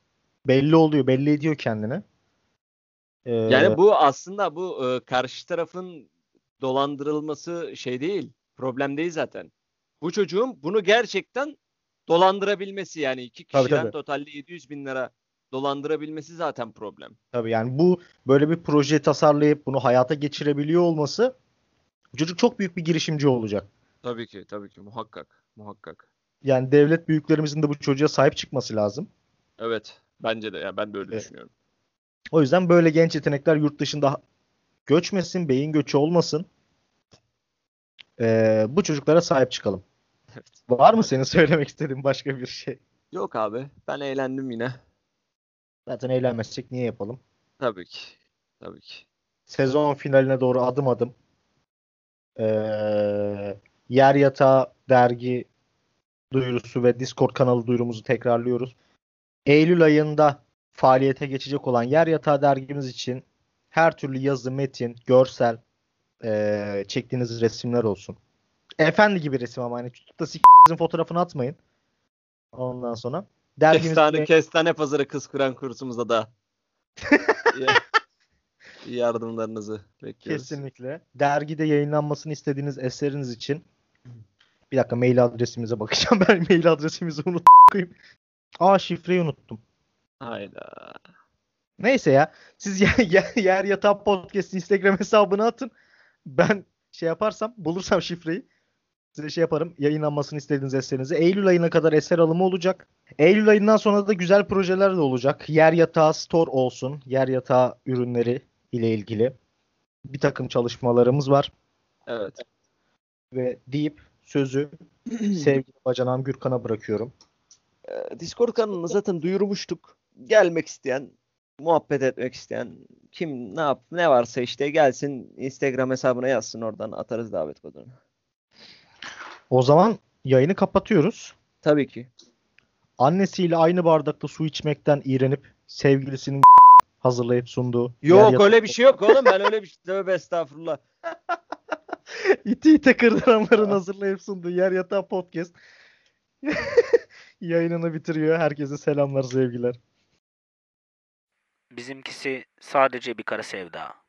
belli oluyor, belli ediyor kendini. Ee, Yani bu aslında bu e, karşı tarafın dolandırılması şey değil. Problem değil zaten. Bu çocuğun bunu gerçekten dolandırabilmesi yani iki kişiden tabii. totalde 700 bin lira dolandırabilmesi zaten problem. Tabii yani bu böyle bir proje tasarlayıp bunu hayata geçirebiliyor olması bu çocuk çok büyük bir girişimci olacak. Tabii ki tabii ki muhakkak muhakkak. Yani devlet büyüklerimizin de bu çocuğa sahip çıkması lazım. Evet bence de ya ben de öyle Evet. düşünüyorum. O yüzden böyle genç yetenekler yurt dışında göçmesin, beyin göçü olmasın. Ee, bu çocuklara sahip çıkalım. Evet. Var mı senin söylemek istediğin başka bir şey? Yok abi ben eğlendim yine. Zaten eğlenmezsek niye yapalım? Tabii ki. Tabii ki. Sezon finaline doğru adım adım. Ee, yer yatağı dergi duyurusu ve Discord kanalı duyurumuzu tekrarlıyoruz. Eylül ayında faaliyete geçecek olan Yer Yatağı dergimiz için her türlü yazı, metin, görsel ee, çektiğiniz resimler olsun. Efendi gibi resim ama hani tutup da s*****in fotoğrafını atmayın. Ondan sonra dergimiz Kestane, kestane pazarı kız kuran kursumuza da ya- yardımlarınızı bekliyoruz. Kesinlikle. Dergide yayınlanmasını istediğiniz eseriniz için bir dakika mail adresimize bakacağım. Ben mail adresimizi unuttum. Aa şifreyi unuttum. Hayda. Neyse ya. Siz yer, yer, yer yatağı podcast Instagram hesabına atın. Ben şey yaparsam bulursam şifreyi size şey yaparım. Yayınlanmasını istediğiniz eserinizi. Eylül ayına kadar eser alımı olacak. Eylül ayından sonra da güzel projeler de olacak. Yer yatağı store olsun. Yer yatağı ürünleri ile ilgili bir takım çalışmalarımız var. Evet. Ve deyip sözü sevgili bacanağım Gürkan'a bırakıyorum. Ee, Discord kanalını zaten duyurmuştuk. Gelmek isteyen, muhabbet etmek isteyen kim ne yap ne varsa işte gelsin Instagram hesabına yazsın oradan atarız davet kodunu. O zaman yayını kapatıyoruz. Tabii ki. Annesiyle aynı bardakta su içmekten iğrenip sevgilisinin hazırlayıp sunduğu. Yok öyle bir şey yok oğlum ben öyle bir şey tövbe estağfurullah. İti ite kırdıranların hazırlayıp sunduğu yer yatağı podcast. Yayınını bitiriyor. Herkese selamlar sevgiler. Bizimkisi sadece bir kara sevda.